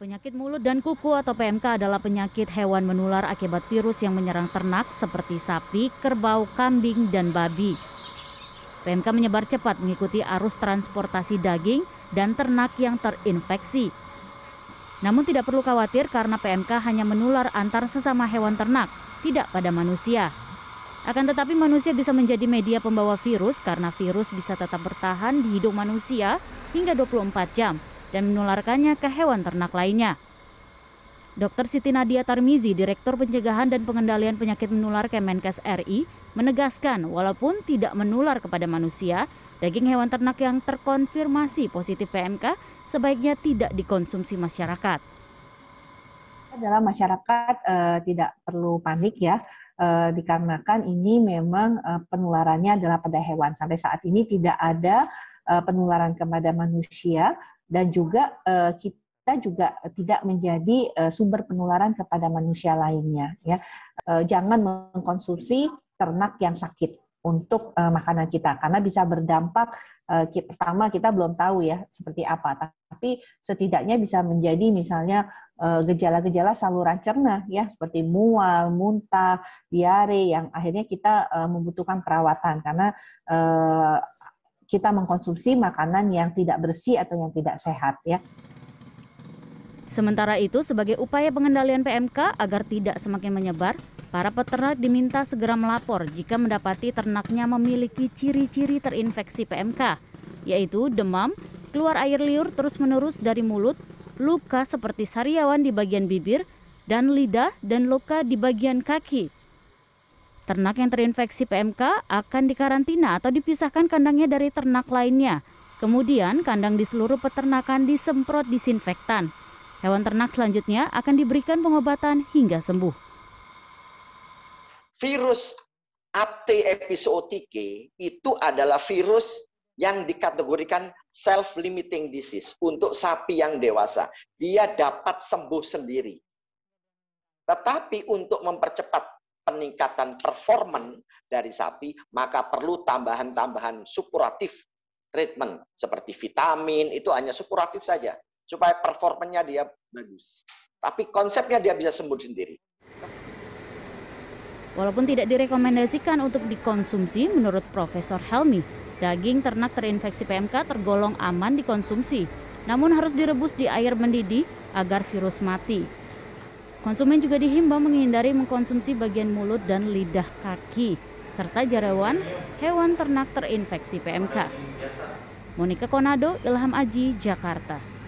Penyakit mulut dan kuku atau PMK adalah penyakit hewan menular akibat virus yang menyerang ternak seperti sapi, kerbau, kambing, dan babi. PMK menyebar cepat mengikuti arus transportasi daging dan ternak yang terinfeksi. Namun tidak perlu khawatir karena PMK hanya menular antar sesama hewan ternak, tidak pada manusia. Akan tetapi manusia bisa menjadi media pembawa virus karena virus bisa tetap bertahan di hidup manusia hingga 24 jam dan menularkannya ke hewan ternak lainnya. Dr. Siti Nadia Tarmizi, Direktur Pencegahan dan Pengendalian Penyakit Menular Kemenkes RI, menegaskan walaupun tidak menular kepada manusia, daging hewan ternak yang terkonfirmasi positif PMK sebaiknya tidak dikonsumsi masyarakat. Adalah masyarakat eh, tidak perlu panik ya, eh, dikarenakan ini memang eh, penularannya adalah pada hewan. Sampai saat ini tidak ada penularan kepada manusia dan juga uh, kita juga tidak menjadi uh, sumber penularan kepada manusia lainnya ya. Uh, jangan mengkonsumsi ternak yang sakit untuk makanan kita karena bisa berdampak pertama kita belum tahu ya seperti apa. Tapi setidaknya bisa menjadi misalnya gejala-gejala saluran cerna ya seperti mual, muntah, diare yang akhirnya kita uh, membutuhkan perawatan. Karena kita mengkonsumsi makanan yang tidak bersih atau yang tidak sehat ya. Sementara itu, sebagai upaya pengendalian PMK agar tidak semakin menyebar, para peternak diminta segera melapor jika mendapati ternaknya memiliki ciri-ciri terinfeksi PMK, yaitu demam, keluar air liur terus-menerus dari mulut, luka seperti sariawan di bagian bibir, dan lidah dan luka di bagian kaki. Ternak yang terinfeksi PMK akan dikarantina atau dipisahkan kandangnya dari ternak lainnya. Kemudian kandang di seluruh peternakan disemprot disinfektan. Hewan ternak selanjutnya akan diberikan pengobatan hingga sembuh. Virus Apte episodike itu adalah virus yang dikategorikan self-limiting disease untuk sapi yang dewasa. Dia dapat sembuh sendiri. Tetapi untuk mempercepat peningkatan performan dari sapi, maka perlu tambahan-tambahan supuratif treatment seperti vitamin itu hanya supuratif saja supaya performanya dia bagus. Tapi konsepnya dia bisa sembuh sendiri. Walaupun tidak direkomendasikan untuk dikonsumsi, menurut Profesor Helmi, daging ternak terinfeksi PMK tergolong aman dikonsumsi, namun harus direbus di air mendidih agar virus mati. Konsumen juga dihimbau menghindari mengkonsumsi bagian mulut dan lidah kaki, serta jarawan hewan ternak terinfeksi PMK. Monika Konado, Ilham Aji, Jakarta.